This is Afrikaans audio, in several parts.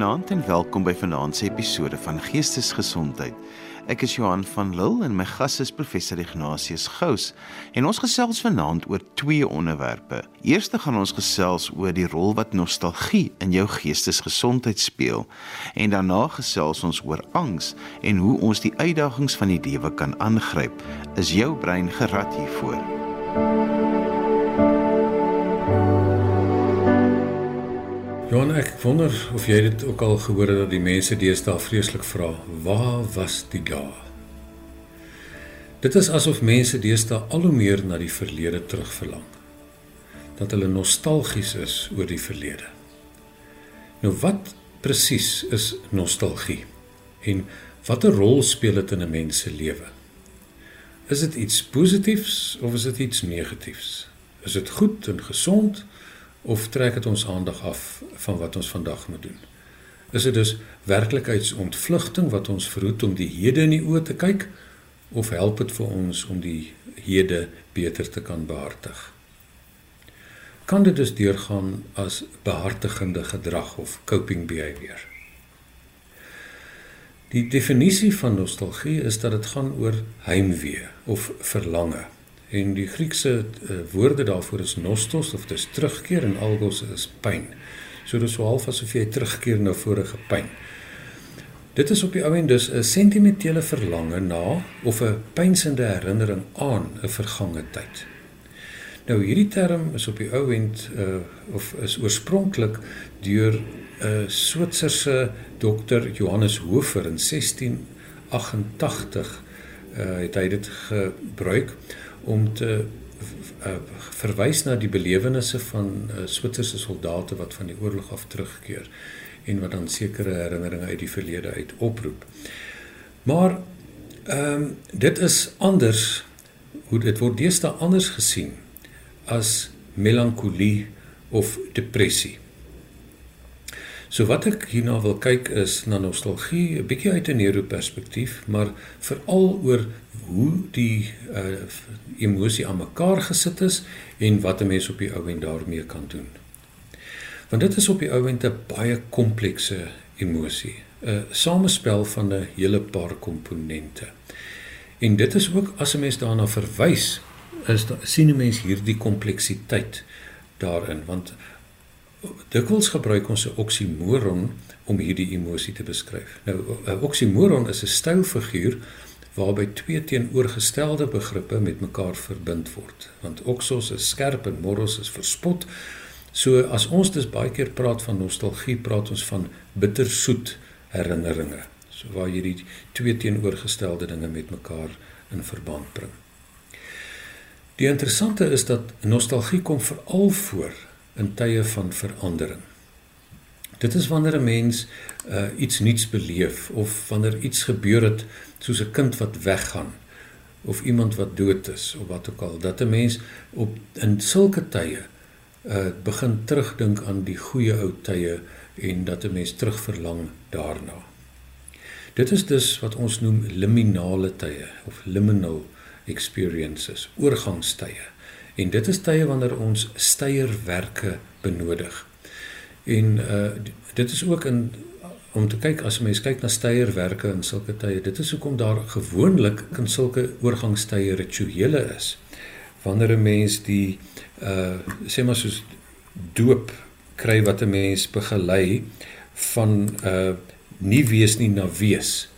Goeienaand en welkom by vanaand se episode van Geestesgesondheid. Ek is Johan van Lille en my gas is professor Ignatius Gous en ons gesels vanaand oor twee onderwerpe. Eerste gaan ons gesels oor die rol wat nostalgie in jou geestesgesondheid speel en daarna gesels ons oor angs en hoe ons die uitdagings van die lewe kan aangryp. Is jou brein gerad hiervoor? Johan, ek wonder of jy dit ook al gehoor het dat die mense deesdae vreeslik vra, waar was die dae? Dit is asof mense deesdae al hoe meer na die verlede terugverlang. Dat hulle nostalgies is oor die verlede. Nou wat presies is nostalgie? En watter rol speel dit in 'n mens se lewe? Is dit iets positiefs of is dit iets negatiefs? Is dit goed en gesond? Of trek dit ons aandag af van wat ons vandag moet doen? Is dit dus werklikheidsontvlugting wat ons verhoed om die hede in die oë te kyk of help dit vir ons om die hede beter te kan behartig? Kan dit dus deurgaan as behartigende gedrag of coping behavior? Die definisie van nostalgie is dat dit gaan oor heimwee of verlange. En die Griekse uh, woorde daarvoor is nostos of dis terugkeer en algos is pyn. So dis so half asof jy terugkeer na vorige pyn. Dit is op die ou end dus 'n sentimentele verlange na of 'n pynsende herinnering aan 'n vergange tyd. Nou hierdie term is op die ou end uh, of is oorspronklik deur 'n uh, Switserse dokter Johannes Hofer in 1688 uh, het hy dit gebruik om te uh, verwys na die belewennisse van uh, Switserse soldate wat van die oorlog af terugkeer en wat dan sekere herinneringe uit die verlede uit oproep. Maar ehm um, dit is anders hoe dit word deesdae anders gesien as melankolie of depressie. So wat ek hierna wil kyk is na nostalgie, 'n bietjie uit 'n neuroperspektief, maar veral oor hoe die uh, emosie aan mekaar gesit is en wat 'n mens op die ou end daarmee kan doen. Want dit is op die ou end 'n baie komplekse emosie, 'n samespel van 'n hele paar komponente. En dit is ook as 'n mens daarna verwys, is da, sien 'n mens hierdie kompleksiteit daarin, want dikwels gebruik ons 'n oksimoron om hierdie emosie te beskryf. Nou 'n oksimoron is 'n stylfiguur waarby twee teenoorgestelde begrippe met mekaar verbind word. Want oxos is skerp en moros is verspot. So as ons dus baie keer praat van nostalgie, praat ons van bittersoet herinneringe. So waar jy die twee teenoorgestelde dinge met mekaar in verband bring. Die interessante is dat nostalgie kom veral voor in tye van verandering. Dit is wanneer 'n mens uh, iets nuuts beleef of wanneer iets gebeur het soos 'n kind wat weggaan of iemand wat dood is of wat ook al dat 'n mens op in sulke tye uh, begin terugdink aan die goeie ou tye en dat 'n mens terugverlang daarna. Dit is dus wat ons noem liminale tye of liminal experiences, oorgangstye. En dit is tye wanneer ons steierwerke benodig. En uh dit is ook in om te kyk as 'n mens kyk na steierwerke in sulke tye. Dit is hoekom daar gewoonlik in sulke oorgangstye rituele is. Wanneer 'n mens die uh sê maar soos doop kry wat 'n mens begelei van uh nie wees nie na wees.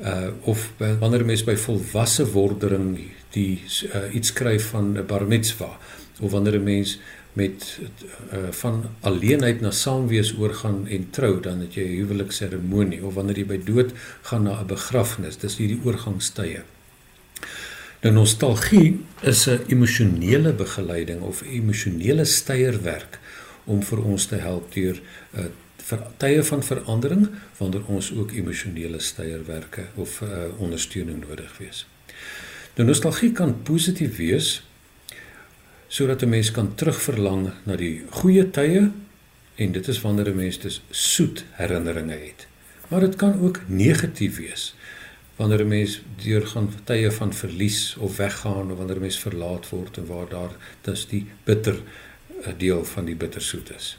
Uh of wanneer 'n mens by volwasse wordering die uh, iets kry van 'n bar mitzwa of wanneer 'n mens met uh, van alleenheid na saamwees oorgaan en trou dan het jy 'n huwelikseremonie of wanneer jy by dood gaan na 'n begrafnis dis hierdie oorgangstye. Nou nostalgie is 'n emosionele begeleiding of emosionele steierwerk om vir ons te help deur uh, vir tye van verandering wanneer ons ook emosionele steierwerke of uh, ondersteuning nodig wees. Nou nostalgie kan positief wees sodat 'n mens kan terugverlang na die goeie tye en dit is wanneer 'n mens dus soet herinneringe het. Maar dit kan ook negatief wees wanneer 'n mens deurgaan tye van verlies of weggaan of wanneer 'n mens verlaat word en waar daar dis die bitter eh, deel van die bittersoet is.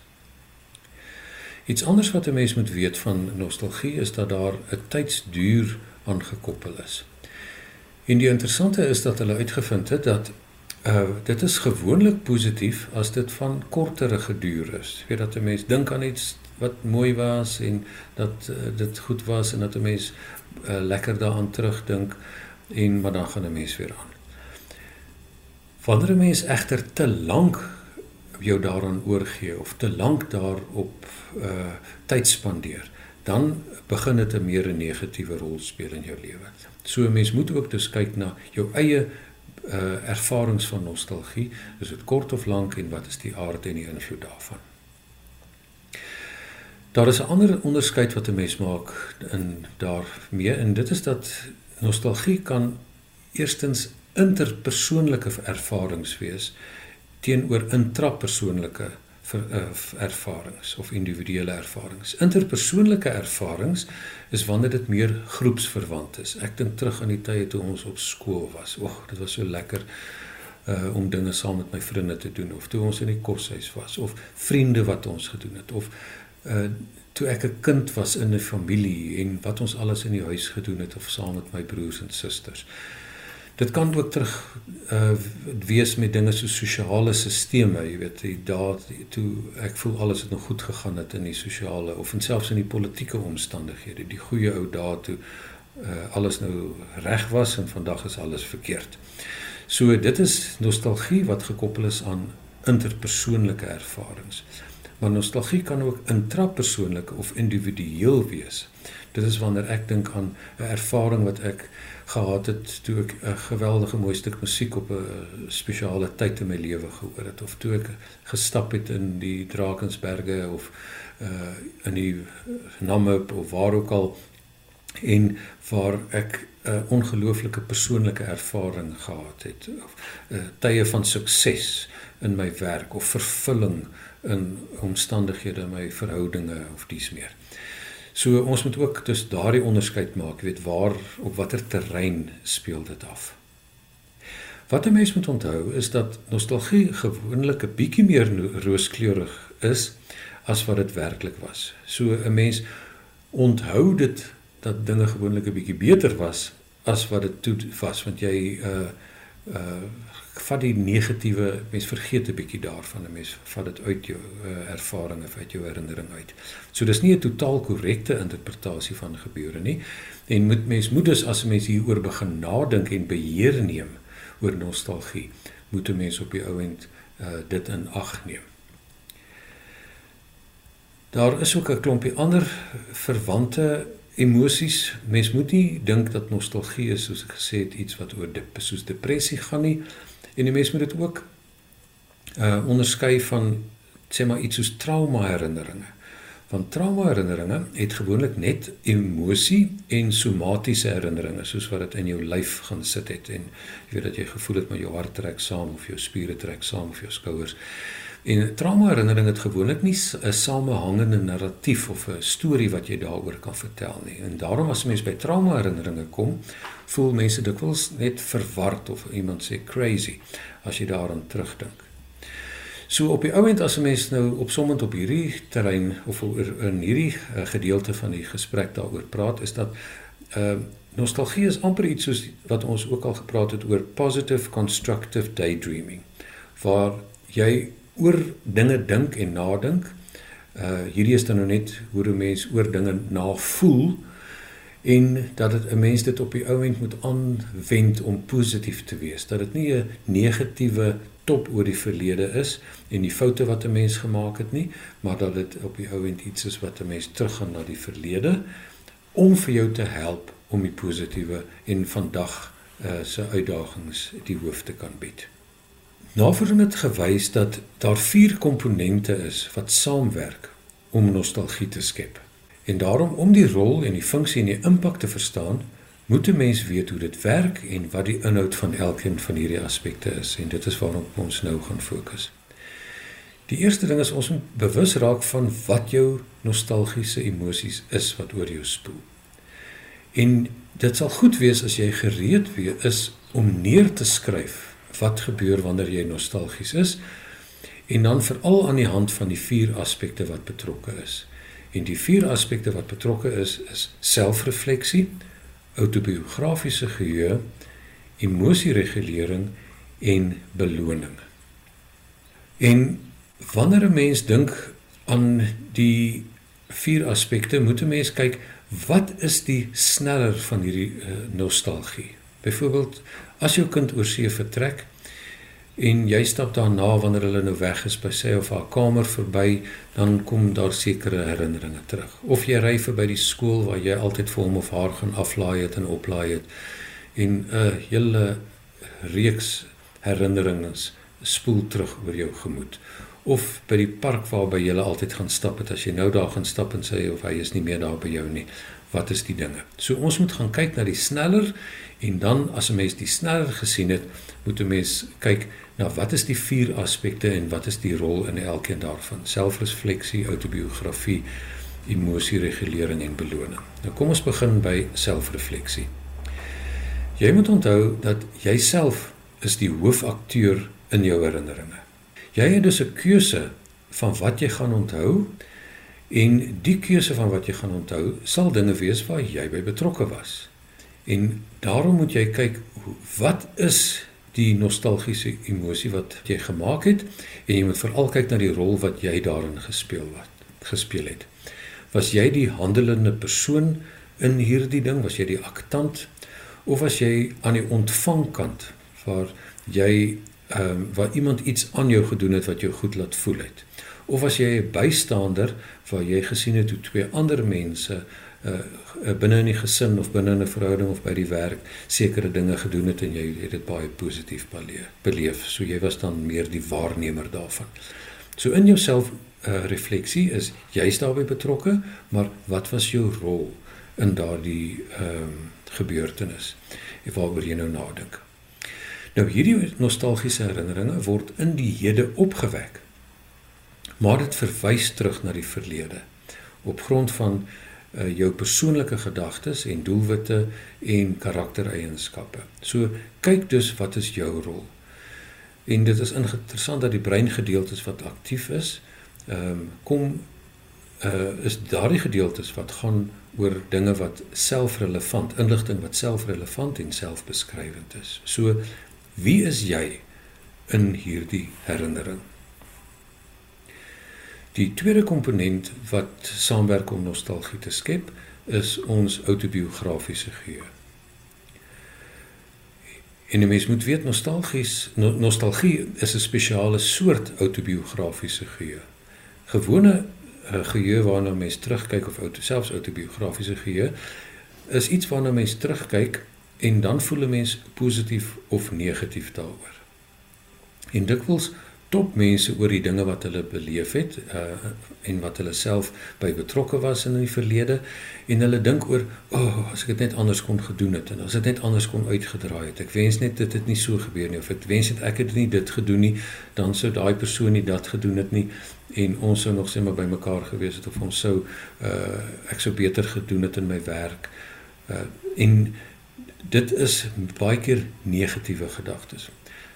Iets anders wat 'n mens moet weet van nostalgie is dat daar 'n tydsduur aangekoppel is. En die interessante is dat hulle uitgevind het dat uh dit is gewoonlik positief as dit van kortere duur is. Jy weet dat 'n mens dink aan iets wat mooi was en dat uh, dit goed was en dat 'n mens uh, lekker daaraan terugdink en maar dan gaan 'n mens weer aan. Wanneer 'n mens egter te lank jou daaraan oorgee of te lank daarop uh tyd spandeer, dan begin dit 'n meer 'n negatiewe rol speel in jou lewe. So 'n mens moet ook dus kyk na jou eie uh ervarings van nostalgie, is dit kort of lank en wat is die aard en die invloed daarvan? Daar is 'n ander onderskeid wat 'n mens maak in daarmee en dit is dat nostalgie kan eerstens interpersoonlike ervarings wees teenoor intrapersoonlike eh, ervarings of individuele ervarings. Interpersoonlike ervarings is wanneer dit meer groepsverwant is. Ek dink terug aan die tye toe ons op skool was. Oeg, dit was so lekker uh om dinge saam met my vriende te doen of toe ons in die koshuis was of vriende wat ons gedoen het of uh toe ek 'n kind was in 'n familie en wat ons alles in die huis gedoen het of saam met my broers en susters. Dit kan ook terug uh wees met dinge so sosiale sisteme, jy weet, die daad toe ek voel alles het nog goed gegaan het in die sosiale of en selfs in die politieke omstandighede, die goeie ou daad toe uh alles nou reg was en vandag is alles verkeerd. So dit is nostalgie wat gekoppel is aan interpersoonlike ervarings. Maar nostalgie kan ook intrapersoonlik of individueel wees. Dit is wanneer ek dink aan 'n ervaring wat ek gehad het toe ek 'n geweldige mooi stuk musiek op 'n spesiale tyd in my lewe gehoor het. Of toe ek gestap het in die Drakensberge of uh in die Namib of waar ook al. En waar ek 'n ongelooflike persoonlike ervaring gehad het. Of uh, tye van sukses in my werk of vervulling in omstandighede in my verhoudinge of dies meer. So ons moet ook dus daardie onderskeid maak, weet waar op watter terrein speel dit af. Wat 'n mens moet onthou is dat nostalgie gewoonlik 'n bietjie meer rooskleurig is as wat dit werklik was. So 'n mens onthou dit dat dinge gewoonlik 'n bietjie beter was as wat dit toe was want jy uh uh vat die negatiewe mens vergeet 'n bietjie daarvan 'n mens vat dit uit jou uh, ervaring of uit jou herinnering uit. So dis nie 'n totaal korrekte interpretasie van gebeure nie. En moet mens moet dus as 'n mens hieroor begin nadink en beheer neem oor nostalgie, moet 'n mens op die ou end uh, dit in ag neem. Daar is ook 'n klompie ander verwante emosies. Mens moet nie dink dat nostalgie is soos ek gesê het iets wat oor dep soos depressie gaan nie. En die mens moet dit ook uh onderskei van sê maar iets soos trauma herinneringe. Want trauma herinneringe het gewoonlik net emosie en somatiese herinneringe soos wat dit in jou lyf gaan sit het en jy weet dat jy gevoel het met jou hart trek saam of jou spiere trek saam of jou skouers. En trauma herinnering het gewoonlik nie 'n samehangende narratief of 'n storie wat jy daaroor kan vertel nie. En daarom as mense by trauma herinneringe kom, voel mense dikwels net verward of iemand sê crazy as jy daaraan terugdink. So op die ouend as 'n mens nou opsommend op hierdie terrein of in hierdie uh, gedeelte van die gesprek daaroor praat, is dat uh nostalgie is amper iets soos wat ons ook al gepraat het oor positive constructive daydreaming waar jy oor dinge dink en nadink. Uh hierdie is dan nou net hoe 'n mens oor dinge navoel en dat dit 'n mens dit op die ou end moet aanwend om positief te wees. Dat dit nie 'n negatiewe top oor die verlede is en die foute wat 'n mens gemaak het nie, maar dat dit op die ou end iets is wat 'n mens teruggaan na die verlede om vir jou te help om die positiewe en vandag uh, se uitdagings die hoof te kan bied. Navorsing het gewys dat daar vier komponente is wat saamwerk om nostalgie te skep. En daarom om die rol en die funksie en die impak te verstaan, moet 'n mens weet hoe dit werk en wat die inhoud van elkeen van hierdie aspekte is en dit is waarop ons nou gaan fokus. Die eerste ding is ons moet bewus raak van wat jou nostalgiese emosies is wat oor jou spoel. En dit sal goed wees as jy gereed is om neer te skryf wat gebeur wanneer jy nostalgies is en dan veral aan die hand van die vier aspekte wat betrokke is. En die vier aspekte wat betrokke is is selfrefleksie, autobiografiese geheue, emosieregulering en beloning. En wanneer 'n mens dink aan die vier aspekte, moet 'n mens kyk wat is die sneller van hierdie uh, nostalgie. Byvoorbeeld, as jou kind oor see vertrek en jy stap daarna wanneer hulle nou weg is by sy of haar kamer verby, dan kom daar sekere herinneringe terug. Of jy ry verby die skool waar jy altyd vir hom of haar gaan aflaai het en oplaai het en 'n hele reeks herinneringe spoel terug oor jou gemoed of by die park waarby jy altyd gaan stap het as jy nou daar gaan stap en sê of hy is nie meer daar by jou nie wat is die dinge so ons moet gaan kyk na die sneller en dan as 'n mens die sneller gesien het moet 'n mens kyk na wat is die vier aspekte en wat is die rol in elkeen daarvan selfrefleksie autobiografie emosieregulering en beloning nou kom ons begin by selfrefleksie jy moet onthou dat jouself is die hoofakteur in jou herinneringe. Jy het dus 'n keuse van wat jy gaan onthou en die keuse van wat jy gaan onthou sal dinge wees waar jy by betrokke was. En daarom moet jy kyk wat is die nostalgiese emosie wat jy gemaak het en jy moet veral kyk na die rol wat jy daarin gespeel wat gespeel het. Was jy die handelende persoon in hierdie ding? Was jy die aktant of was jy aan die ontvangkant waar jy ehm um, waar iemand iets aan jou gedoen het wat jou goed laat voel het. Of as jy 'n bystander waar jy gesien het hoe twee ander mense uh binne in die gesin of binne in 'n verhouding of by die werk sekere dinge gedoen het en jy het dit baie positief beleef. So jy was dan meer die waarnemer daarvan. So in jouself uh refleksie is jy's daarbey betrokke, maar wat was jou rol in daardie ehm um, gebeurtenis? En waaroor jy nou nadink. Nou hierdie nostalgiese herinneringe word in die hede opgewek. Maar dit verwys terug na die verlede op grond van uh, jou persoonlike gedagtes en doelwitte en karaktereienskappe. So kyk dus wat is jou rol. En dit is interessant dat die breingedeeltes wat aktief is, ehm um, kom uh is daardie gedeeltes wat gaan oor dinge wat selfrelevant, inligting wat selfrelevant en selfbeskrywend is. So Wie is jy in hierdie herinnering? Die tweede komponent wat saamwerk om nostalgie te skep, is ons autobiografiese geheue. En jy mens moet weet nostalgies no, nostalgie is 'n spesiale soort autobiografiese geheue. Gewone uh, geheue waarna mens terugkyk of auto selfs autobiografiese geheue is iets waarna mens terugkyk en dan voel 'n mens positief of negatief daaroor. En dikwels top mense oor die dinge wat hulle beleef het uh en wat hulle self by betrokke was in die verlede en hulle dink oor o oh, as ek dit net anders kon gedoen het en as dit net anders kon uitgedraai het ek wens net dit het nie so gebeur nie of ek wens net ek het nie dit gedoen nie dan sou daai persoon nie dat gedoen het nie en ons sou nog sê maar by mekaar gewees het of ons sou uh ek sou beter gedoen het in my werk uh en dit is baie keer negatiewe gedagtes.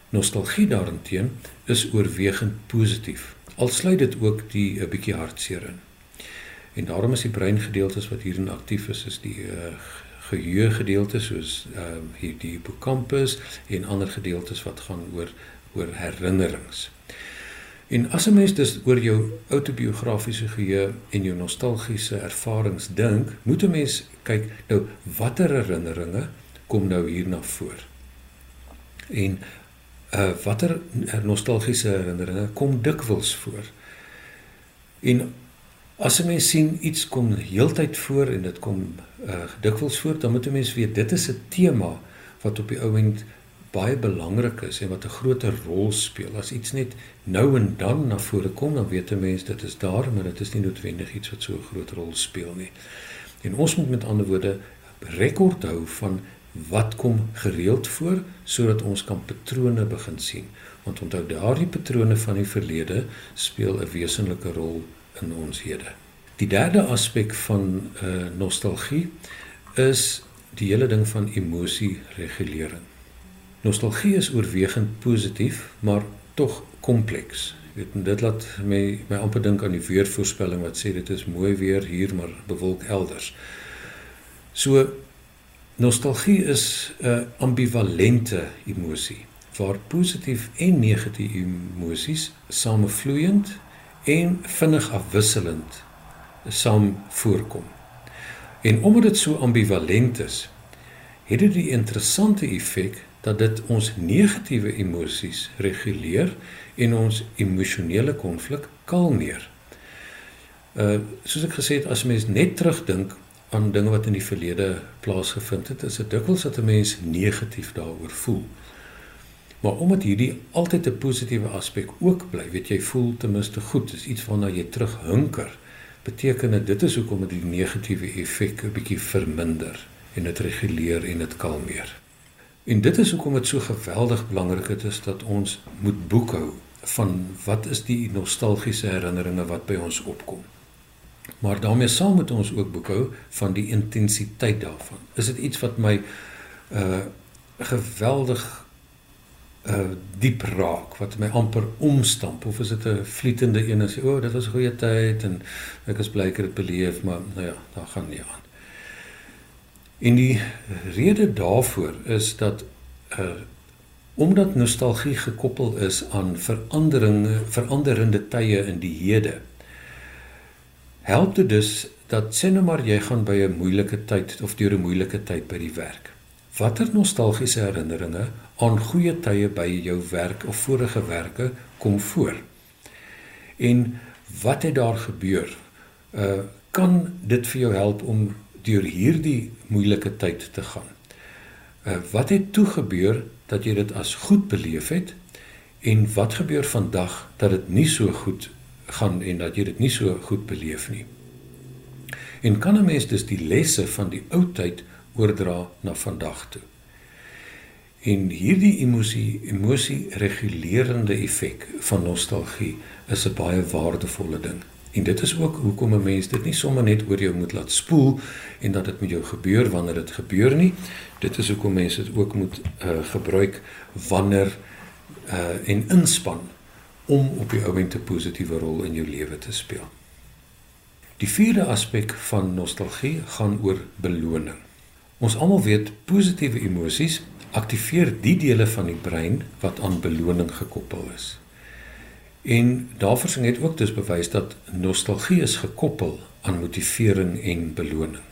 Nostalgie daarenteen is oorwegend positief. Al sluit dit ook die 'n bietjie hartseer in. En daarom is die breingedeeltes wat hierin aktief is, is die uh, geheue gedeeltes soos uh, hier die hippocampus en ander gedeeltes wat gaan oor oor herinnerings. En as 'n mens dus oor jou autobiografiese geheue en jou nostalgiese ervarings dink, moet 'n mens kyk nou watter herinneringe kom nou hier na voor. En uh watter nostalgiese herinneringe kom dikwels voor. En as 'n mens sien iets kom heeltyd voor en dit kom uh dikwels voor, dan moet 'n mens weet dit is 'n tema wat op die ouend baie belangrik is en wat 'n groter rol speel. As iets net nou en dan na vore kom, dan weet 'n mens dit is daar, maar dit is nie noodwendig iets wat so 'n groot rol speel nie. En ons moet met ander woorde rekord hou van wat kom gereeld voor sodat ons kan patrone begin sien want onthou daardie patrone van die verlede speel 'n wesenlike rol in ons hede. Die derde aspek van uh, nostalgie is die hele ding van emosieregulering. Nostalgie is oorwegend positief, maar tog kompleks. En dit laat my my amper dink aan die weervoorspelling wat sê dit is mooi weer hier maar bewolk elders. So nostalgie is 'n ambivalente emosie waar positief en negatiewe emosies samevloeiend en vinnig afwisselend saam voorkom. En omdat dit so ambivalent is, het dit die interessante effek dat dit ons negatiewe emosies reguleer en ons emosionele konflik kalmeer. Uh soos ek gesê het as mens net terugdink aan dinge wat in die verlede plaasgevind het, is dit dikwels dat 'n mens negatief daaroor voel. Maar omdat hierdie altyd 'n positiewe aspek ook bly, weet jy, voel ten minste goed, is iets waarna jy terughunker, beteken dit dit is hoekom dit die negatiewe effek 'n bietjie verminder en dit reguleer en dit kalmeer. En dit is hoekom dit so geweldig belangrik is dat ons moet boekhou van wat is die nostalgiese herinneringe wat by ons opkom. Maar daarmee saam moet ons ook boekhou van die intensiteit daarvan. Is dit iets wat my uh geweldig uh diep raak wat my amper omstamp of is dit 'n vlietende een as jy o, oh, dit was 'n goeie tyd en ek is bly ek het dit beleef, maar nou ja, daar gaan nie aan. En die rede daarvoor is dat uh omdat nostalgie gekoppel is aan veranderinge, veranderende tye in die hede. Help dit dus dat sê nou maar jy gaan by 'n moeilike tyd of deur 'n moeilike tyd by die werk. Watter nostalgiese herinneringe aan goeie tye by jou werk of vorige werke kom voor? En wat het daar gebeur? Uh kan dit vir jou help om deur hierdie moeilike tyd te gaan. Uh, wat het toe gebeur dat jy dit as goed beleef het en wat gebeur vandag dat dit nie so goed gaan en dat jy dit nie so goed beleef nie. En kan 'n mens dus die lesse van die ou tyd oordra na vandag toe? En hierdie emosie emosie regulerende effek van nostalgie is 'n baie waardevolle ding. En dit is ook hoekom 'n mens dit nie sommer net oor jou moet laat spoel en dat dit met jou gebeur wanneer dit gebeur nie. Dit is hoekom mense dit ook moet uh, gebruik wanneer uh, en inspann om op die oomblik 'n positiewe rol in jou lewe te speel. Die vierde aspek van nostalgie gaan oor beloning. Ons almal weet positiewe emosies aktiveer die dele van die brein wat aan beloning gekoppel is. En daarvoor sing het ook dus bewys dat nostalgie is gekoppel aan motivering en beloning.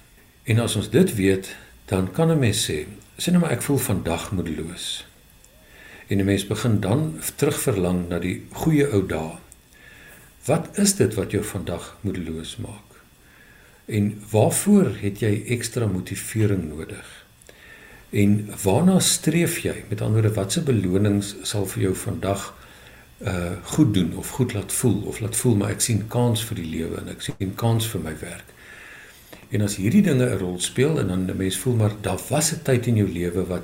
En as ons dit weet, dan kan 'n mens sê, sê nou maar ek voel vandag moedeloos. En 'n mens begin dan terugverlang na die goeie ou dae. Wat is dit wat jou vandag moedeloos maak? En waarvoor het jy ekstra motivering nodig? En waarna streef jy? Met ander woorde, watse belonings sal vir jou vandag uh goed doen of goed laat voel of laat voel maar ek sien kans vir die lewe en ek sien kans vir my werk. En as hierdie dinge 'n rol speel en dan 'n mens voel maar daar was 'n tyd in jou lewe wat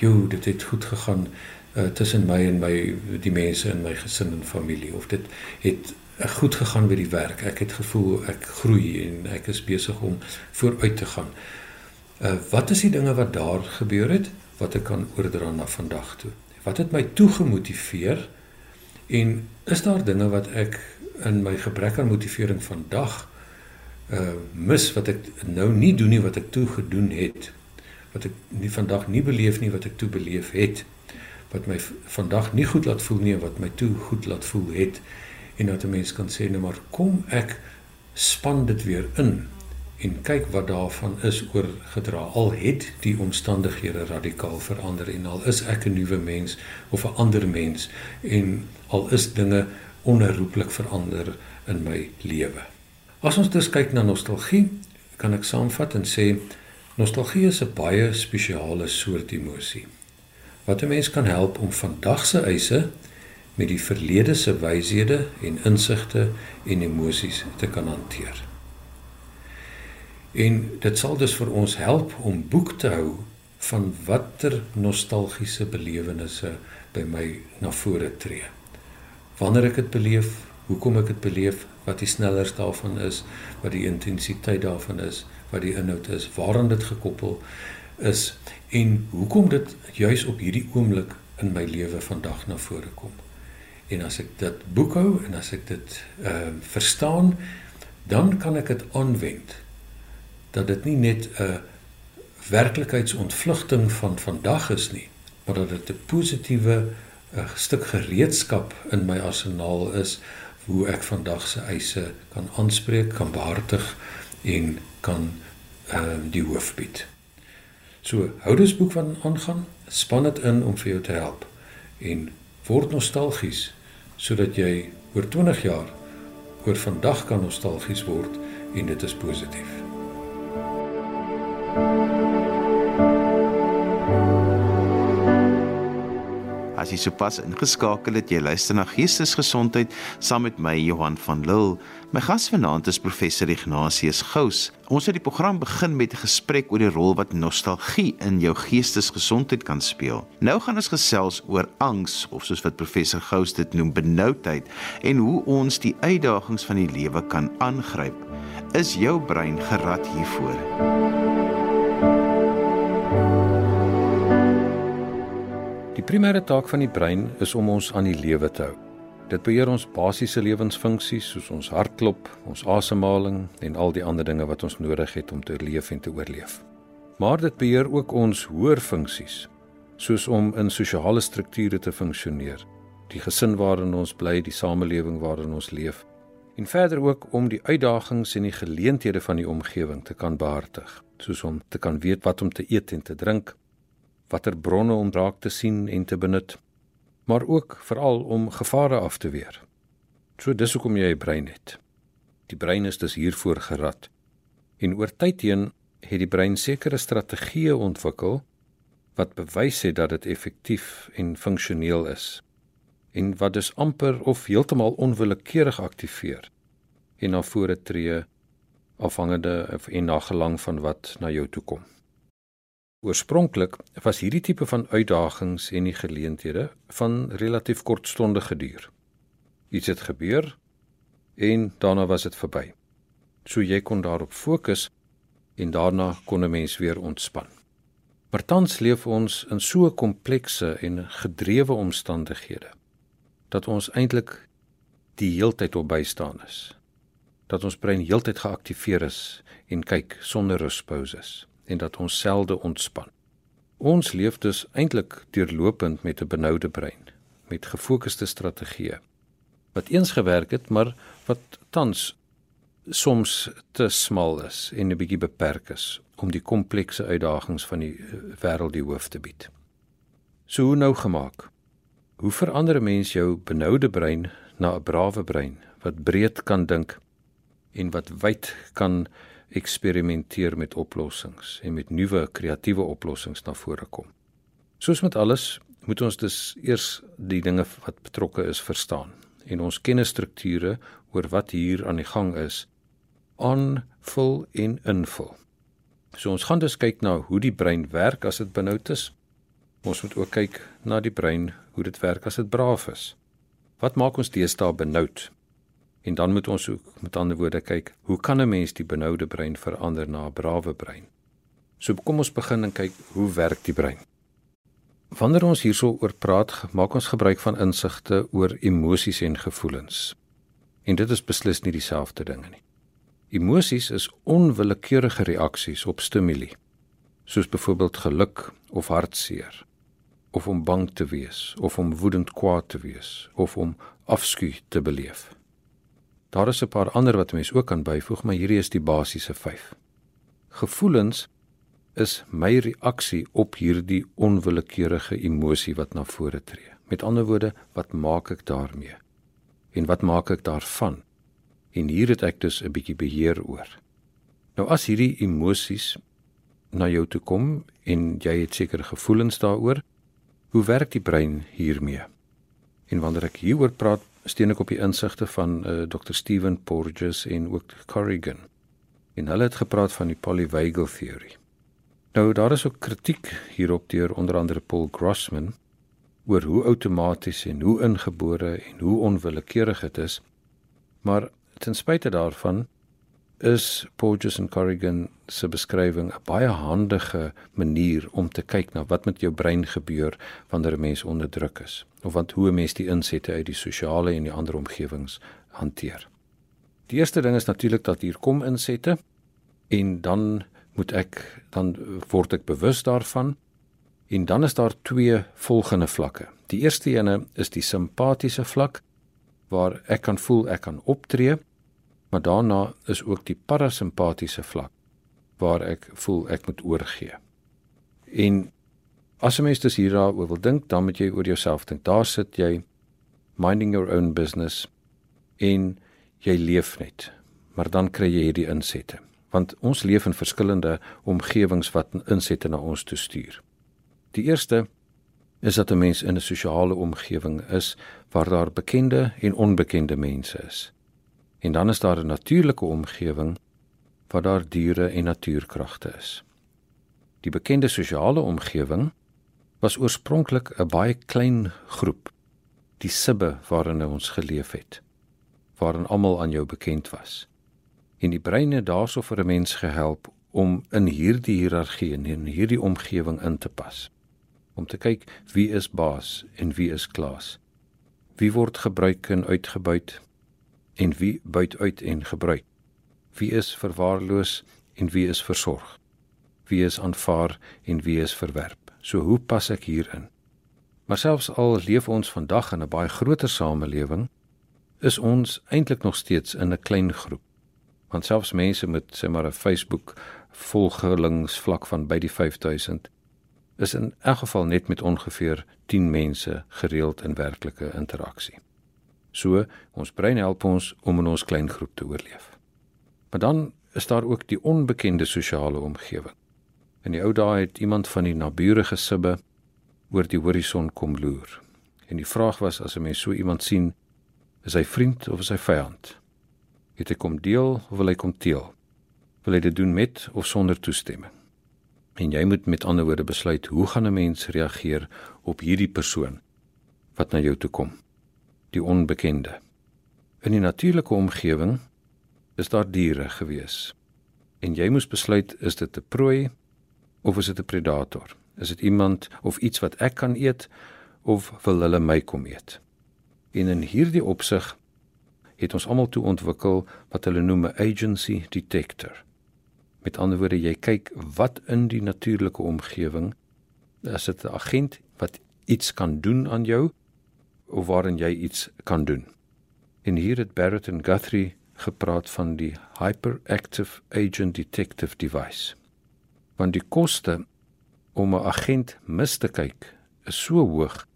jou dit het goed gegaan uh tussen my en my die mense in my gesin en familie of dit het uh, goed gegaan by die werk. Ek het gevoel ek groei en ek is besig om vooruit te gaan. Uh wat is die dinge wat daar gebeur het wat ek kan oordra na vandag toe? Wat het my toegemotiveer? En is daar dinge wat ek in my gebrek aan motivering vandag uh mis wat ek nou nie doen nie wat ek toe gedoen het wat ek nie vandag nie beleef nie wat ek toe beleef het wat my vandag nie goed laat voel nie wat my toe goed laat voel het en dat 'n mens kan sê nou maar kom ek span dit weer in en kyk wat daarvan is oorgedra al het die omstandighede radikaal verander en al is ek 'n nuwe mens of 'n ander mens en al is dinge onherroepelik verander in my lewe. As ons dus kyk na nostalgie, kan ek saamvat en sê nostalgie is 'n baie spesiale soort emosie wat 'n mens kan help om vandag se eise met die verlede se wyshede en insigte en emosies te kan hanteer. En dit sal dus vir ons help om boek te hou van watter nostalgiese belewennisse by my na vore tree. Wanneer ek dit beleef, hoekom ek dit beleef, wat die snellers daarvan is, wat die intensiteit daarvan is, wat die inhoud is, waaraan dit gekoppel is en hoekom dit juis op hierdie oomblik in my lewe vandag na vore kom. En as ek dit boekhou en as ek dit ehm uh, verstaan, dan kan ek dit aanwend. Dat dit nie net 'n werklikheidsontvlugting van vandag is nie, maar dat dit 'n positiewe 'n stuk gereedskap in my arsenaal is hoe ek vandag se eise kan aanspreek, kan behartig en kan ehm uh, die hoof bied. So, hou dus boek van aangaan, span dit in om vir jou te help en word nostalgies sodat jy oor 20 jaar oor vandag kan nostalgies word en dit is positief. As jy sopas ingeskakel het, jy luister na Geestesgesondheid saam met my Johan van Lille. My gas vanaand is professor Ignatius Gous. Ons het die program begin met 'n gesprek oor die rol wat nostalgie in jou geestesgesondheid kan speel. Nou gaan ons gesels oor angs of soos wat professor Gous dit noem, benoudheid en hoe ons die uitdagings van die lewe kan aangryp. Is jou brein gerad hiervoor? Primêre taak van die brein is om ons aan die lewe te hou. Dit beheer ons basiese lewensfunksies soos ons hartklop, ons asemhaling en al die ander dinge wat ons nodig het om te leef en te oorleef. Maar dit beheer ook ons hoër funksies, soos om in sosiale strukture te funksioneer, die gesin waarin ons bly, die samelewing waarin ons leef, en verder ook om die uitdagings en die geleenthede van die omgewing te kan behartig, soos om te kan weet wat om te eet en te drink, watter bronne om raak te sien en te benut, maar ook veral om gevare af te weer. So dis hoekom jy 'n brein het. Die brein is dus hiervoor gerad. En oor tyd heen het die brein sekere strategieë ontwikkel wat bewys het dat dit effektief en funksioneel is en wat dus amper of heeltemal onwillekeurig aktiveer en na vore tree afhangende of en na gelang van wat na jou toe kom. Oorspronklik was hierdie tipe van uitdagings en die geleenthede van relatief kortstondige duur. Iets het gebeur en daarna was dit verby. So jy kon daarop fokus en daarna kon 'n mens weer ontspan. Maar tans leef ons in so komplekse en gedrewe omstandighede dat ons eintlik die heeltyd op bystaan is. Dat ons brein heeltyd geaktiveer is en kyk sonder ruspauses en dat ons selde ontspan. Ons leef dus eintlik deurlopend met 'n benoude brein, met gefokusde strategieë wat eens gewerk het, maar wat tans soms te smal is en 'n bietjie beperk is om die komplekse uitdagings van die eh, wêreld die hoof te bied. So hoe nou gemaak? Hoe verander 'n mens jou benoude brein na 'n brawe brein wat breed kan dink en wat wyd kan eksperimenteer met oplossings en met nuwe kreatiewe oplossings na vore kom. Soos met alles, moet ons dus eers die dinge wat betrokke is verstaan en ons kennisstrukture oor wat hier aan die gang is aanvul en invul. So ons gaan dus kyk na hoe die brein werk as dit benoud is. Ons moet ook kyk na die brein hoe dit werk as dit braaf is. Wat maak ons deesdae benoud En dan moet ons ook met ander woorde kyk, hoe kan 'n mens die benoude brein verander na 'n brawe brein? So kom ons begin en kyk hoe werk die brein. Wanneer ons hierso oor praat, maak ons gebruik van insigte oor emosies en gevoelens. En dit is beslis nie dieselfde dinge nie. Emosies is onwillekeurige reaksies op stimule, soos byvoorbeeld geluk of hartseer, of om bang te wees, of om woedend kwaad te wees, of om afskuw te beleef. Daar is 'n paar ander wat mense ook kan byvoeg, maar hierdie is die basiese 5. Gevoelens is my reaksie op hierdie onwillekeurige emosie wat na vore tree. Met ander woorde, wat maak ek daarmee? En wat maak ek daarvan? En hier het ek dus 'n bietjie beheer oor. Nou as hierdie emosies na jou toe kom en jy het sekere gevoelens daaroor, hoe werk die brein hiermee? En wanneer ek hieroor praat, steun ek op die insigte van uh, eh, Dr. Stephen Porges en ook Corrigan. En hulle het gepraat van die polyvagal theory. Nou daar is ook kritiek hierop deur onder andere Paul Grossman oor hoe outomaties en hoe ingebore en hoe onwillekeurig dit is. Maar ten spyte daarvan is Porges en Corrigan se beskrywing 'n baie handige manier om te kyk na wat met jou brein gebeur wanneer 'n mens onder druk is of wat hoe 'n mens die insette uit die sosiale en die ander omgewings hanteer. Die eerste ding is natuurlik dat hier kom insette en dan moet ek dan word ek bewus daarvan en dan is daar twee volgende vlakke. Die eerste ene is die simpatiese vlak waar ek kan voel ek kan optree maar daarna is ook die parasimpatiese vlak waar ek voel ek moet oorgee. En as 'n mens dus hieroor wil dink, dan moet jy oor jouself dink. Daar sit jy minding your own business en jy leef net. Maar dan kry jy hierdie insette. Want ons leef in verskillende omgewings wat insette na ons toe stuur. Die eerste is dat 'n mens in 'n sosiale omgewing is waar daar bekende en onbekende mense is. En dan is daar 'n natuurlike omgewing waar daar diere en natuurkragte is. Die bekende sosiale omgewing was oorspronklik 'n baie klein groep, die sibbe waarin ons geleef het, waarin almal aan jou bekend was. En die brein het daarso vir 'n mens gehelp om in hierdie hiërargie en in hierdie omgewing in te pas. Om te kyk wie is baas en wie is klaas. Wie word gebruik en uitgebuit en wie buit uit en gebruik? Wie is verwaarloos en wie is versorg? Wie is aanvaar en wie is verwerp? So hoe pas ek hierin? Maar selfs al leef ons vandag in 'n baie groter samelewing, is ons eintlik nog steeds in 'n klein groep. Want selfs mense met sê maar 'n Facebook volgelingsvlak van by die 5000 is in elk geval net met ongeveer 10 mense gereeld in werklike interaksie. So ons brein help ons om in ons klein groep te oorleef. Maar dan is daar ook die onbekende sosiale omgewing. In die ou dae het iemand van die naburige sibbe oor die horison kom loer. En die vraag was as 'n mens so iemand sien, is hy vriend of is hy vyand? Het hy kom deel of wil hy kom teel? Wil hy dit doen met of sonder toestemming? En jy moet met ander woorde besluit hoe gaan 'n mens reageer op hierdie persoon wat na jou toe kom die onbekende. In die natuurlike omgewing is daar diere gewees. En jy moes besluit is dit 'n prooi of is dit 'n predator? Is dit iemand of iets wat ek kan eet of wil hulle my kom eet? En in hierdie opsig het ons almal toe ontwikkel wat hulle noem 'n agency detector. Met ander woorde, jy kyk wat in die natuurlike omgewing is dit 'n agent wat iets kan doen aan jou of waarin jy iets kan doen. En hier het Barrett en Guthrie gepraat van die hyperactive agent detective device. Want die koste om 'n agent mis te kyk is so hoog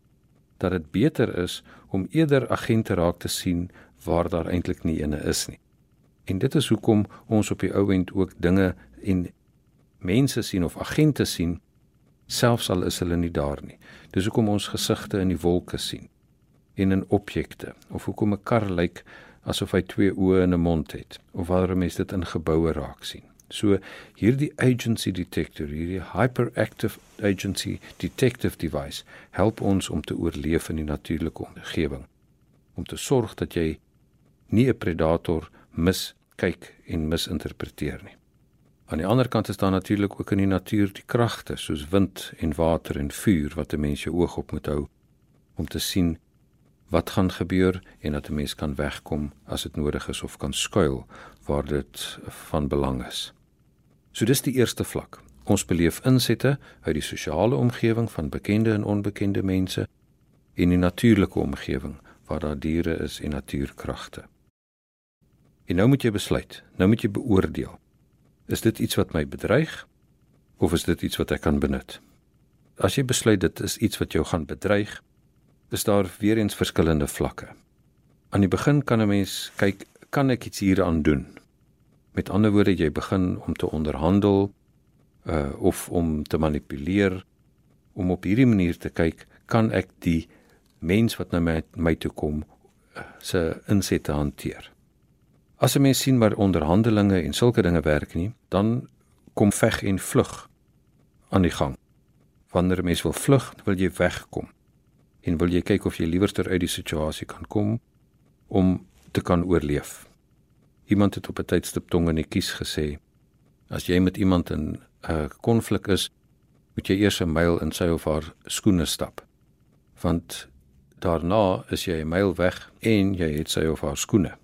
dat dit beter is om eerder agente raak te sien waar daar eintlik nie ene is nie. En dit is hoekom ons op die ou end ook dinge en mense sien of agente sien selfs al is hulle nie daar nie. Dis hoekom ons gesigte in die wolke sien en in objekte of hoekom 'n kar lyk asof hy twee oë en 'n mond het of waarom mense dit in geboue raak sien. So hierdie agency detector, hierdie hyperactive agency detective device help ons om te oorleef in die natuurlike omgewing. Om te sorg dat jy nie 'n predator miskyk en misinterpreteer nie. Aan die ander kant is daar natuurlik ook in die natuur die kragte soos wind en water en vuur wat 'n mens jou oog op moet hou om te sien wat gaan gebeur en dat 'n mens kan wegkom as dit nodig is of kan skuil waar dit van belang is. So dis die eerste vlak. Ons beleef insette uit die sosiale omgewing van bekende en onbekende mense en die natuurlike omgewing waar daar diere is en natuurkragte. En nou moet jy besluit, nou moet jy beoordeel. Is dit iets wat my bedreig of is dit iets wat ek kan benut? As jy besluit dit is iets wat jou gaan bedreig, is daar weer eens verskillende vlakke. Aan die begin kan 'n mens kyk, kan ek iets hieraan doen? Met ander woorde, jy begin om te onderhandel uh of om te manipuleer om op hierdie manier te kyk, kan ek die mens wat na my, my toe kom uh, se insette hanteer. As 'n mens sien maar onderhandelinge en sulke dinge werk nie, dan kom veg en vlug aan die gang. Wanneer 'n mens wil vlug, wil jy wegkom en wil jy kyk of jy liewerster uit die situasie kan kom om te kan oorleef. Iemand het op 'n tydstip tong in die kies gesê: As jy met iemand in 'n uh, konflik is, moet jy eers 'n myl in sy of haar skoene stap. Want daarna is jy 'n myl weg en jy het sy of haar skoene.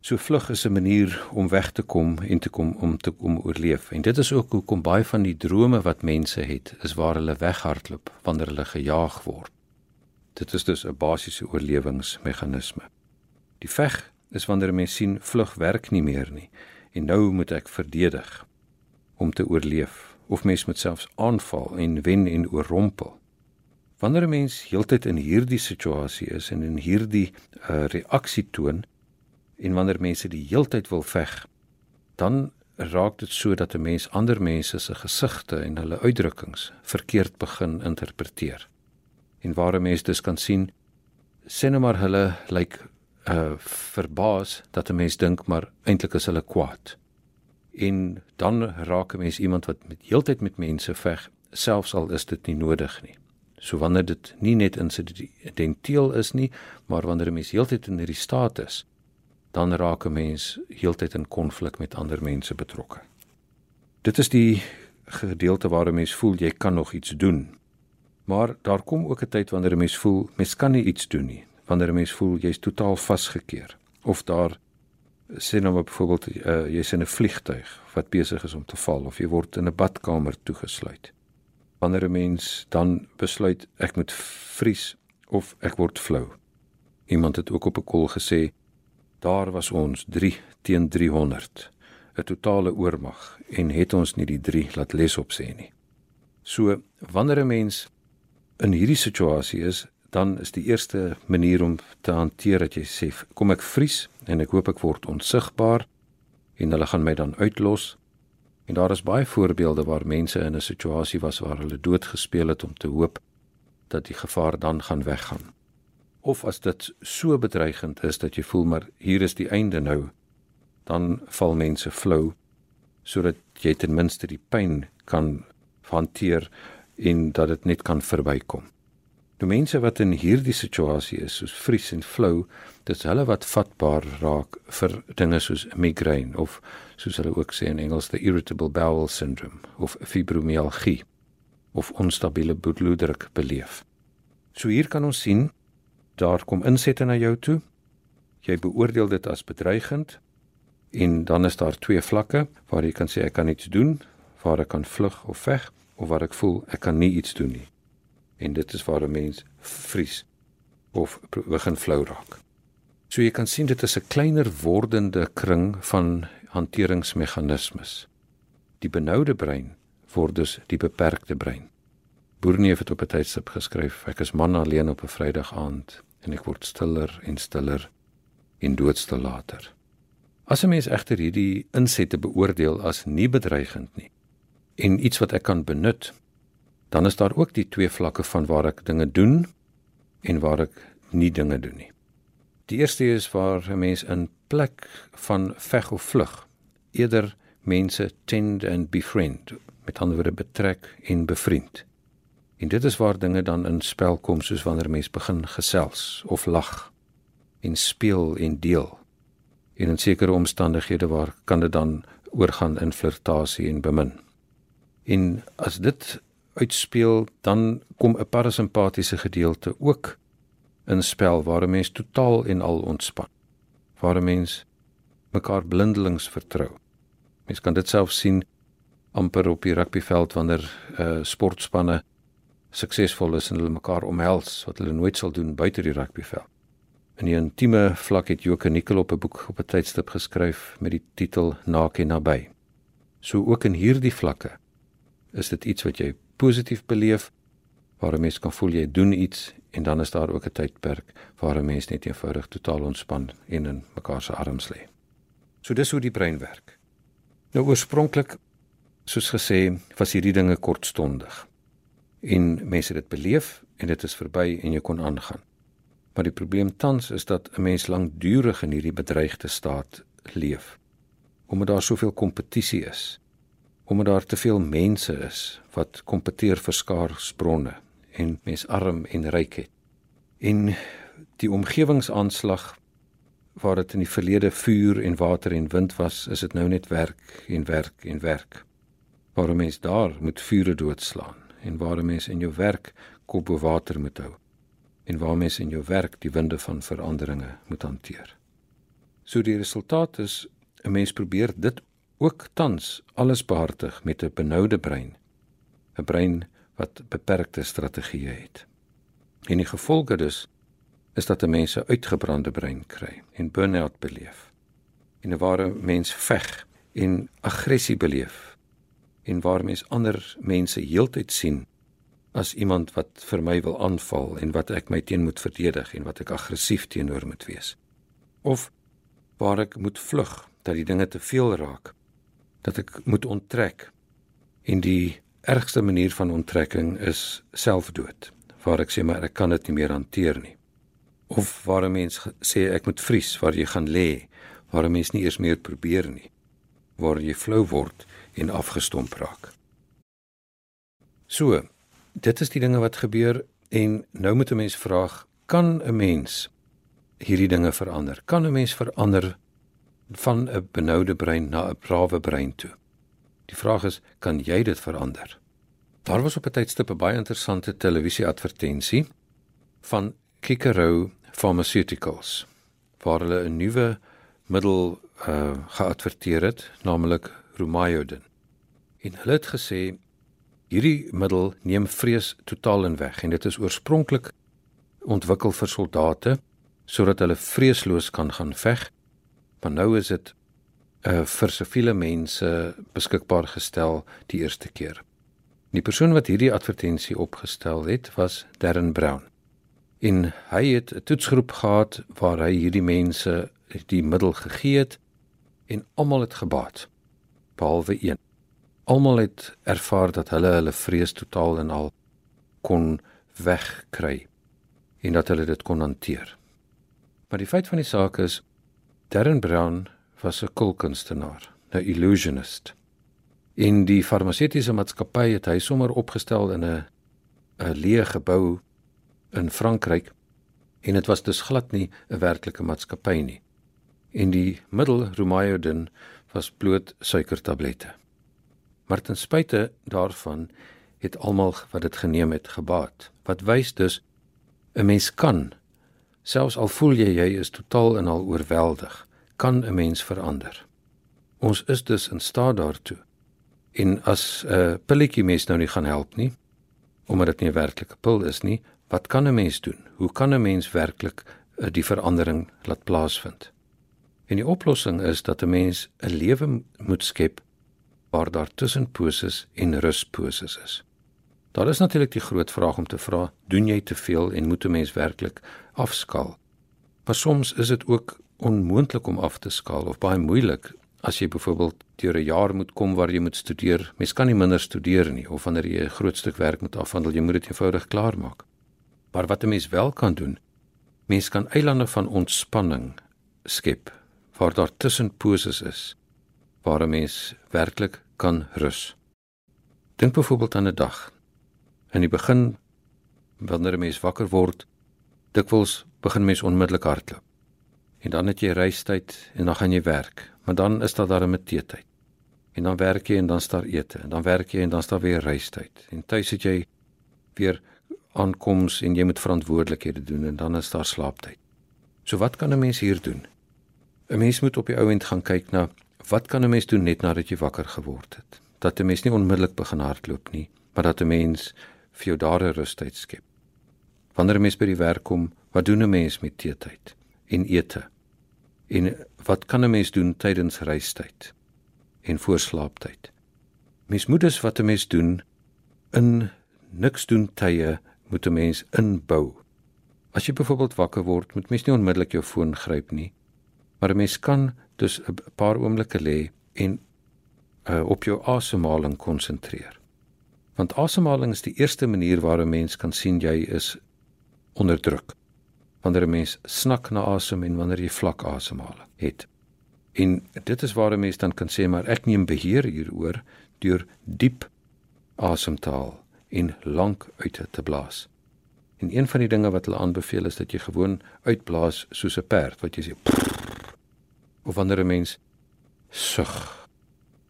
So vlug is 'n manier om weg te kom en te kom om te kom oorleef. En dit is ook hoekom baie van die drome wat mense het, is waar hulle weghardloop wanneer hulle gejaag word. Dit is dus 'n basiese oorlewingsmeganisme. Die veg is wanneer 'n mens sien vlug werk nie meer nie en nou moet ek verdedig om te oorleef of mens moet selfs aanval en wen en oorrompel. Wanneer 'n mens heeltyd in hierdie situasie is en in hierdie uh, reaksie toon en wanneer mense die heeltyd wil veg, dan raak dit so dat 'n mens ander mense se gesigte en hulle uitdrukkings verkeerd begin interpreteer. En waar 'n mens dus kan sien sien nou maar hulle lyk like, uh verbaas dat 'n mens dink maar eintlik is hulle kwaad. En dan raak 'n mens iemand wat met heeltyd met mense veg, selfs al is dit nie nodig nie. So wanneer dit nie net insidenteel is nie, maar wanneer 'n mens heeltyd in hierdie staat is, dan raak 'n mens heeltyd in konflik met ander mense betrokke. Dit is die gedeelte waar 'n mens voel jy kan nog iets doen. Maar daar kom ook 'n tyd wanneer 'n mens voel mens kan nie iets doen nie, wanneer 'n mens voel jy's totaal vasgekeer of daar sien nou byvoorbeeld uh, jy's in 'n vliegtyg wat besig is om te val of jy word in 'n badkamer toegesluit. Wanneer 'n mens dan besluit ek moet vries of ek word flou. Iemand het ook op 'n kol gesê Daar was ons 3 teen 300, 'n totale oormag en het ons nie die 3 laat les op sê nie. So wanneer 'n mens in hierdie situasie is, dan is die eerste manier om te hanteer dat jy sê kom ek vries en ek hoop ek word onsigbaar en hulle gaan my dan uitlos. En daar is baie voorbeelde waar mense in 'n situasie was waar hulle dood gespeel het om te hoop dat die gevaar dan gaan weggaan of as dit so bedreigend is dat jy voel maar hier is die einde nou dan val mense flou sodat jy ten minste die pyn kan hanteer en dat dit net kan verbykom. Die mense wat in hierdie situasie is soos vries en flou, dis hulle wat vatbaar raak vir dinge soos migraine of soos hulle ook sê in Engels the irritable bowel syndrome of fibromyalgie of onstabiele bloeddruk beleef. So hier kan ons sien daar kom insette na jou toe. Jy beoordeel dit as bedreigend en dan is daar twee vlakke waar jy kan sê ek kan iets doen, waar ek kan vlug of veg of waar ek voel ek kan nie iets doen nie. En dit is waar 'n mens vries of begin flou raak. So jy kan sien dit is 'n kleiner wordende kring van hanteringsmeganismes. Die benoude brein word dus die beperkte brein. Boerneef het op 'n tydstip geskryf: Ek is man alleen op 'n Vrydag aand en ek word stiller en stiller en doodstil later. As 'n mens egter hierdie insette beoordeel as nie bedreigend nie en iets wat ek kan benut, dan is daar ook die twee vlakke van waar ek dinge doen en waar ek nie dinge doen nie. Die eerste is waar 'n mens in plek van veg of vlug eerder mense tend and befriend met ander woorde betrek en bevriend. En dit is waar dinge dan in spel kom soos wanneer mens begin gesels of lag en speel en deel. En in sekere omstandighede waar kan dit dan oorgaan in flirtasie en bemin. En as dit uitspeel, dan kom 'n parasimpatiese gedeelte ook in spel waar 'n mens totaal en al ontspan. Waar 'n mens mekaar blindelings vertrou. Mens kan dit self sien amper op die rugbyveld wanneer uh sportspanne suksesvol is en hulle mekaar omhels wat hulle nooit sal doen buite die rugbyveld. In die intieme vlak het Joke Nikkel op 'n boek op 'n tydstip geskryf met die titel Naak en naby. So ook in hierdie vlakke is dit iets wat jy positief beleef waar 'n mens kan voel jy doen iets en dan is daar ook 'n tydperk waar 'n mens net eenvoudig totaal ontspan en in mekaar se arms lê. So dis hoe die brein werk. Nou oorspronklik soos gesê was hierdie dinge kortstondig en mense dit beleef en dit is verby en jy kon aangaan. Maar die probleem tans is dat 'n mens lankdurig in hierdie bedreigde staat leef. Omdat daar soveel kompetisie is. Omdat daar te veel mense is wat kompeteer vir skaarsbronne en mens arm en ryk het. En die omgewingsaanslag waar dit in die verlede vuur en water en wind was, is dit nou net werk en werk en werk. Waar 'n mens daar moet vure doodslaan en waar 'n mens in jou werk kop bo water moet hou en waar mens in jou werk die winde van veranderinge moet hanteer. So die resultaat is 'n mens probeer dit ook tans alles behartig met 'n benoude brein. 'n Brein wat beperkte strategieë het. En die gevolge dus is dat 'n mens 'n uitgebrande brein kry en burn-out beleef. En 'n ware mens veg en aggressie beleef en waar mens ander mense heeltyd sien as iemand wat vir my wil aanval en wat ek my teen moet verdedig en wat ek aggressief teenoor moet wees. Of waar ek moet vlug dat die dinge te veel raak, dat ek moet onttrek. En die ergste manier van onttrekking is selfdood, waar ek sê maar ek kan dit nie meer hanteer nie. Of waar 'n mens sê ek moet vries, waar jy gaan lê, waar 'n mens nie eers meer probeer nie, waar jy flou word en afgestomp raak. So, dit is die dinge wat gebeur en nou moet 'n mens vra, kan 'n mens hierdie dinge verander? Kan 'n mens verander van 'n benoude brein na 'n brawe brein toe? Die vraag is, kan jy dit verander? Daar was op 'n tydstip 'n baie interessante televisieadvertensie van Kikero Pharmaceuticals waar hulle 'n nuwe middel uh geadverteer het, naamlik Rumyodin. En hulle het gesê Hierdie middel neem vrees totaal in weg en dit is oorspronklik ontwikkel vir soldate sodat hulle vreesloos kan gaan veg. Maar nou is dit uh vir siviele mense beskikbaar gestel die eerste keer. Die persoon wat hierdie advertensie opgestel het, was Darren Brown. En hy het 'n toetsgroep gehad waar hy hierdie mense die middel gegee het en almal het gebaat behalwe een. Almal het ervaar dat hulle hulle vrees totaal en al kon wegkry en dat hulle dit kon hanteer. Maar die feit van die saak is Darren Brown was 'n kulkunstenaar, 'n illusionist. In die farmaseutiese maatskappy het hy sommer opgestel in 'n 'n leë gebou in Frankryk en dit was dus glad nie 'n werklike maatskappy nie. En die middel Rumyodin was bloot suikertablette. Maar ten spyte daarvan het almal wat dit geneem het gebaat. Wat wys dus 'n mens kan selfs al voel jy jy is totaal en al oorweldig, kan 'n mens verander. Ons is dus in staat daartoe. En as 'n uh, pilletjie mens nou nie gaan help nie, omdat dit nie 'n werklike pil is nie, wat kan 'n mens doen? Hoe kan 'n mens werklik uh, die verandering laat plaasvind? En die oplossing is dat 'n mens 'n lewe moet skep waar daar tussenposes en rusposes is. Daar is natuurlik die groot vraag om te vra, doen jy te veel en moet 'n mens werklik afskaal? Maar soms is dit ook onmoontlik om af te skaal of baie moeilik as jy byvoorbeeld deur 'n jaar moet kom waar jy moet studeer. Mens kan nie minder studeer nie of wanneer jy 'n groot stuk werk moet afhandel, jy moet dit eenvoudig klaarmaak. Maar wat 'n mens wel kan doen, mens kan eilande van ontspanning skep waar daar tussenposes is waar 'n mens werklik kan rus. Dink byvoorbeeld aan 'n dag. In die begin wanneer 'n mens wakker word, dikwels begin mens onmiddellik hardloop. En dan het jy reistyd en dan gaan jy werk, maar dan is daar darem 'n teetyd. En dan werk jy en dan staar ete en dan werk jy en dan staar weer reistyd. En tuis het jy weer aankoms en jy moet verantwoordelikhede doen en dan is daar slaaptyd. So wat kan 'n mens hier doen? 'n Mens moet op die ou end gaan kyk na wat kan 'n mens doen net nadat jy wakker geword het? Dat 'n mens nie onmiddellik begin hardloop nie, maar dat 'n mens vir jou daar 'n rustyd skep. Wanneer 'n mens by die werk kom, wat doen 'n mens met teetyd en ete? En wat kan 'n mens doen tydens reistyd en voor slaaptyd? Mens moet dus wat 'n mens doen in niks doen tye moet 'n mens inbou. As jy byvoorbeeld wakker word, moet mens nie onmiddellik jou foon gryp nie, maar 'n mens kan dus 'n paar oomblikke lê en uh, op jou asemhaling konsentreer. Want asemhaling is die eerste manier waar 'n mens kan sien jy is onder druk. Wanneer 'n mens snak na asem en wanneer jy vlak asemhaling het. En dit is waar 'n mens dan kan sê maar ek neem beheer hieroor deur diep asem te haal en lank uit te blaas. En een van die dinge wat hulle aanbeveel is dat jy gewoon uitblaas soos 'n perd wat jy sê. Prrr, of wanneer 'n mens sug.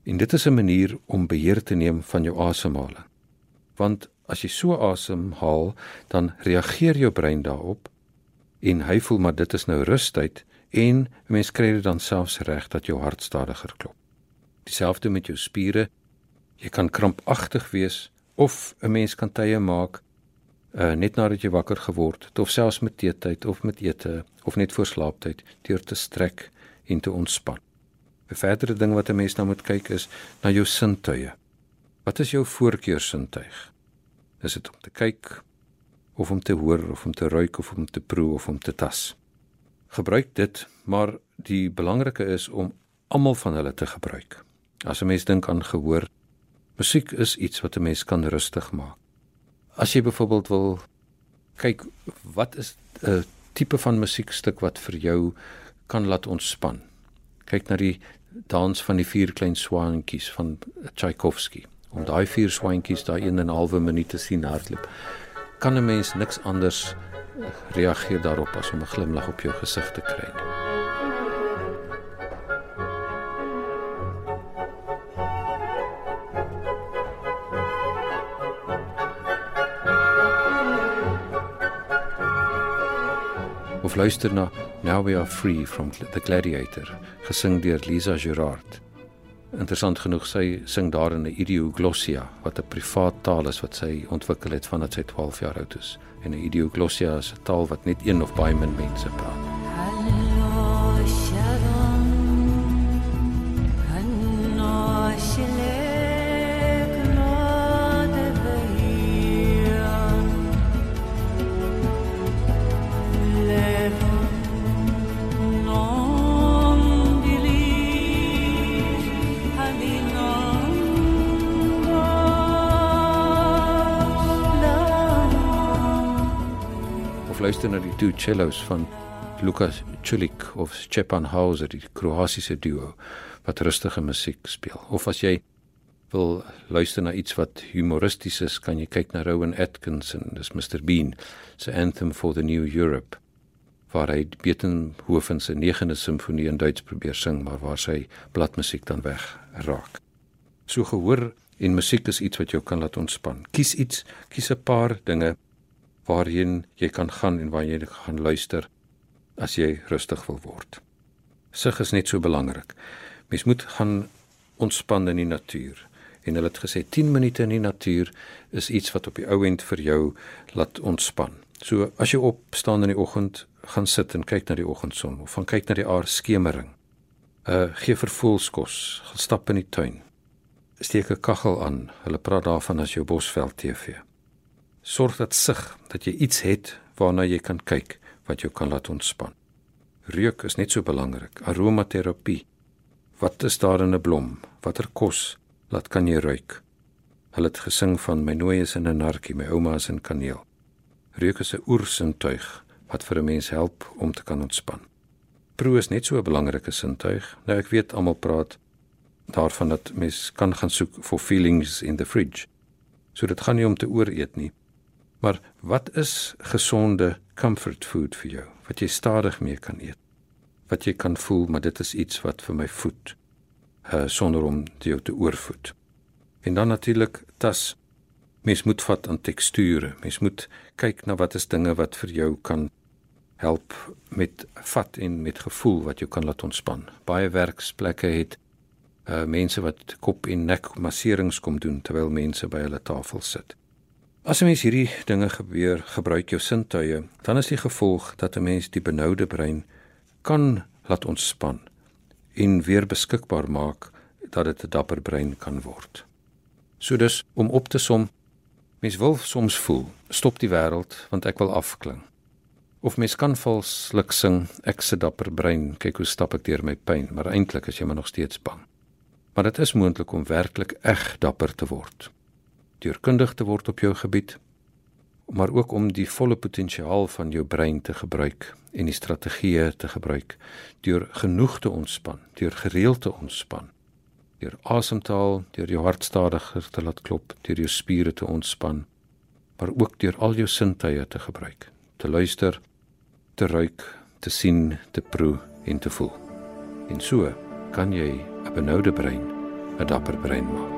En dit is 'n manier om beheer te neem van jou asemhaling. Want as jy so asemhaal, dan reageer jou brein daarop en hy voel maar dit is nou rustyd en mens kry dit dan selfs reg dat jou hart stadiger klop. Dieselfde met jou spiere. Jy kan krampagtig wees of 'n mens kan tye maak uh, net nadat jy wakker geword het of selfs met teetyd of met ete of net voor slaaptyd deur te strek en te ontspan. 'n Verdere ding wat 'n mens nou moet kyk is na jou sintuie. Wat is jou voorkeursintuig? Is dit om te kyk of om te hoor of om te ruik of om te proe of om te tas? Gebruik dit, maar die belangrike is om almal van hulle te gebruik. As 'n mens dink aan gehoor, musiek is iets wat 'n mens kan rustig maak. As jy byvoorbeeld wil kyk wat is 'n tipe van musiekstuk wat vir jou kan laat ontspan. Kyk na die dans van die vier klein swaantjies van Tchaikovsky. Om daai vier swaantjies daai 1 en 'n halwe minuut te sien hardloop, kan 'n mens niks anders reageer daarop as om 'n glimlag op jou gesig te kry. Nie. of luister na Now We Are Free from the Gladiator, gesing deur Lisa Gerard. Interessant genoeg sy sing daar in 'n idioglossia wat 'n privaat taal is wat sy ontwikkel het vandat sy 12 jaar oud is. En 'n idioglossia is 'n taal wat net een of baie min mense praat. Luister na die twee cellos van Lukas Chulik of Stepan Hauser, die Kroatiese duo wat rustige musiek speel. Of as jy wil luister na iets wat humoristies is, kan jy kyk na Rowan Atkinson, dis Mr Bean se Anthem for the New Europe waar hy Beethoven se 9de simfonie in Duits probeer sing, maar waar sy bladmusiek dan weg raak. So gehoor en musiek is iets wat jou kan laat ontspan. Kies iets, kies 'n paar dinge waarheen jy kan gaan en waar jy gaan luister as jy rustig wil word. Sig is net so belangrik. Mens moet gaan ontspan in die natuur. En hulle het gesê 10 minute in die natuur is iets wat op die ou end vir jou laat ontspan. So as jy opstaan in die oggend, gaan sit en kyk na die oggendson of gaan kyk na die aardskemering. Uh gee vervoelskos, gaan stap in die tuin. Steek 'n kaggel aan. Hulle praat daarvan as jou bosveld TV sorg dat sig dat jy iets het waarna jy kan kyk wat jou kan laat ontspan. Reuk is net so belangrik. Aromaterapie. Wat is daar in 'n blom? Watter kos laat kan jy ruik? Hulle het gesing van my nooi is in 'n narkie, my ouma is in kaneel. Reuk is 'n oersintuig wat vir 'n mens help om te kan ontspan. Proe is net so 'n belangrike sintuig. Nou ek weet almal praat daarvan dat mens kan gaan soek for feelings in the fridge. So dit gaan nie om te ooreet nie, Maar wat is gesonde comfort food vir jou wat jy stadig mee kan eet? Wat jy kan voel, maar dit is iets wat vir my voed uh sonder om jou te oorvoed. En dan natuurlik tas mens moet vat aan teksture. Mens moet kyk na wat is dinge wat vir jou kan help met vat en met gevoel wat jou kan laat ontspan. Baie werksplekke het uh mense wat kop en nek masserings kom doen terwyl mense by hulle tafel sit. As 'n mens hierdie dinge gebeur, gebruik jou sintuie, dan is die gevolg dat 'n mens die benoude brein kan laat ontspan en weer beskikbaar maak dat dit 'n dapper brein kan word. So dus om op te som, mens wil soms voel, stop die wêreld want ek wil afkling. Of mens kan valslik sing, ek se dapper brein, kyk hoe stap ek deur my pyn, maar eintlik is jy maar nog steeds bang. Maar dit is moontlik om werklik eg dapper te word deurkundig te word op jou gebied, maar ook om die volle potensiaal van jou brein te gebruik en die strategieë te gebruik deur genoeg te ontspan, deur gereeld te ontspan, deur asemtaal, deur jou hart stadiger te laat klop, deur jou spiere te ontspan, maar ook deur al jou sintuie te gebruik, te luister, te ruik, te sien, te proe en te voel. En so kan jy 'n benoude brein 'n dapper brein maak.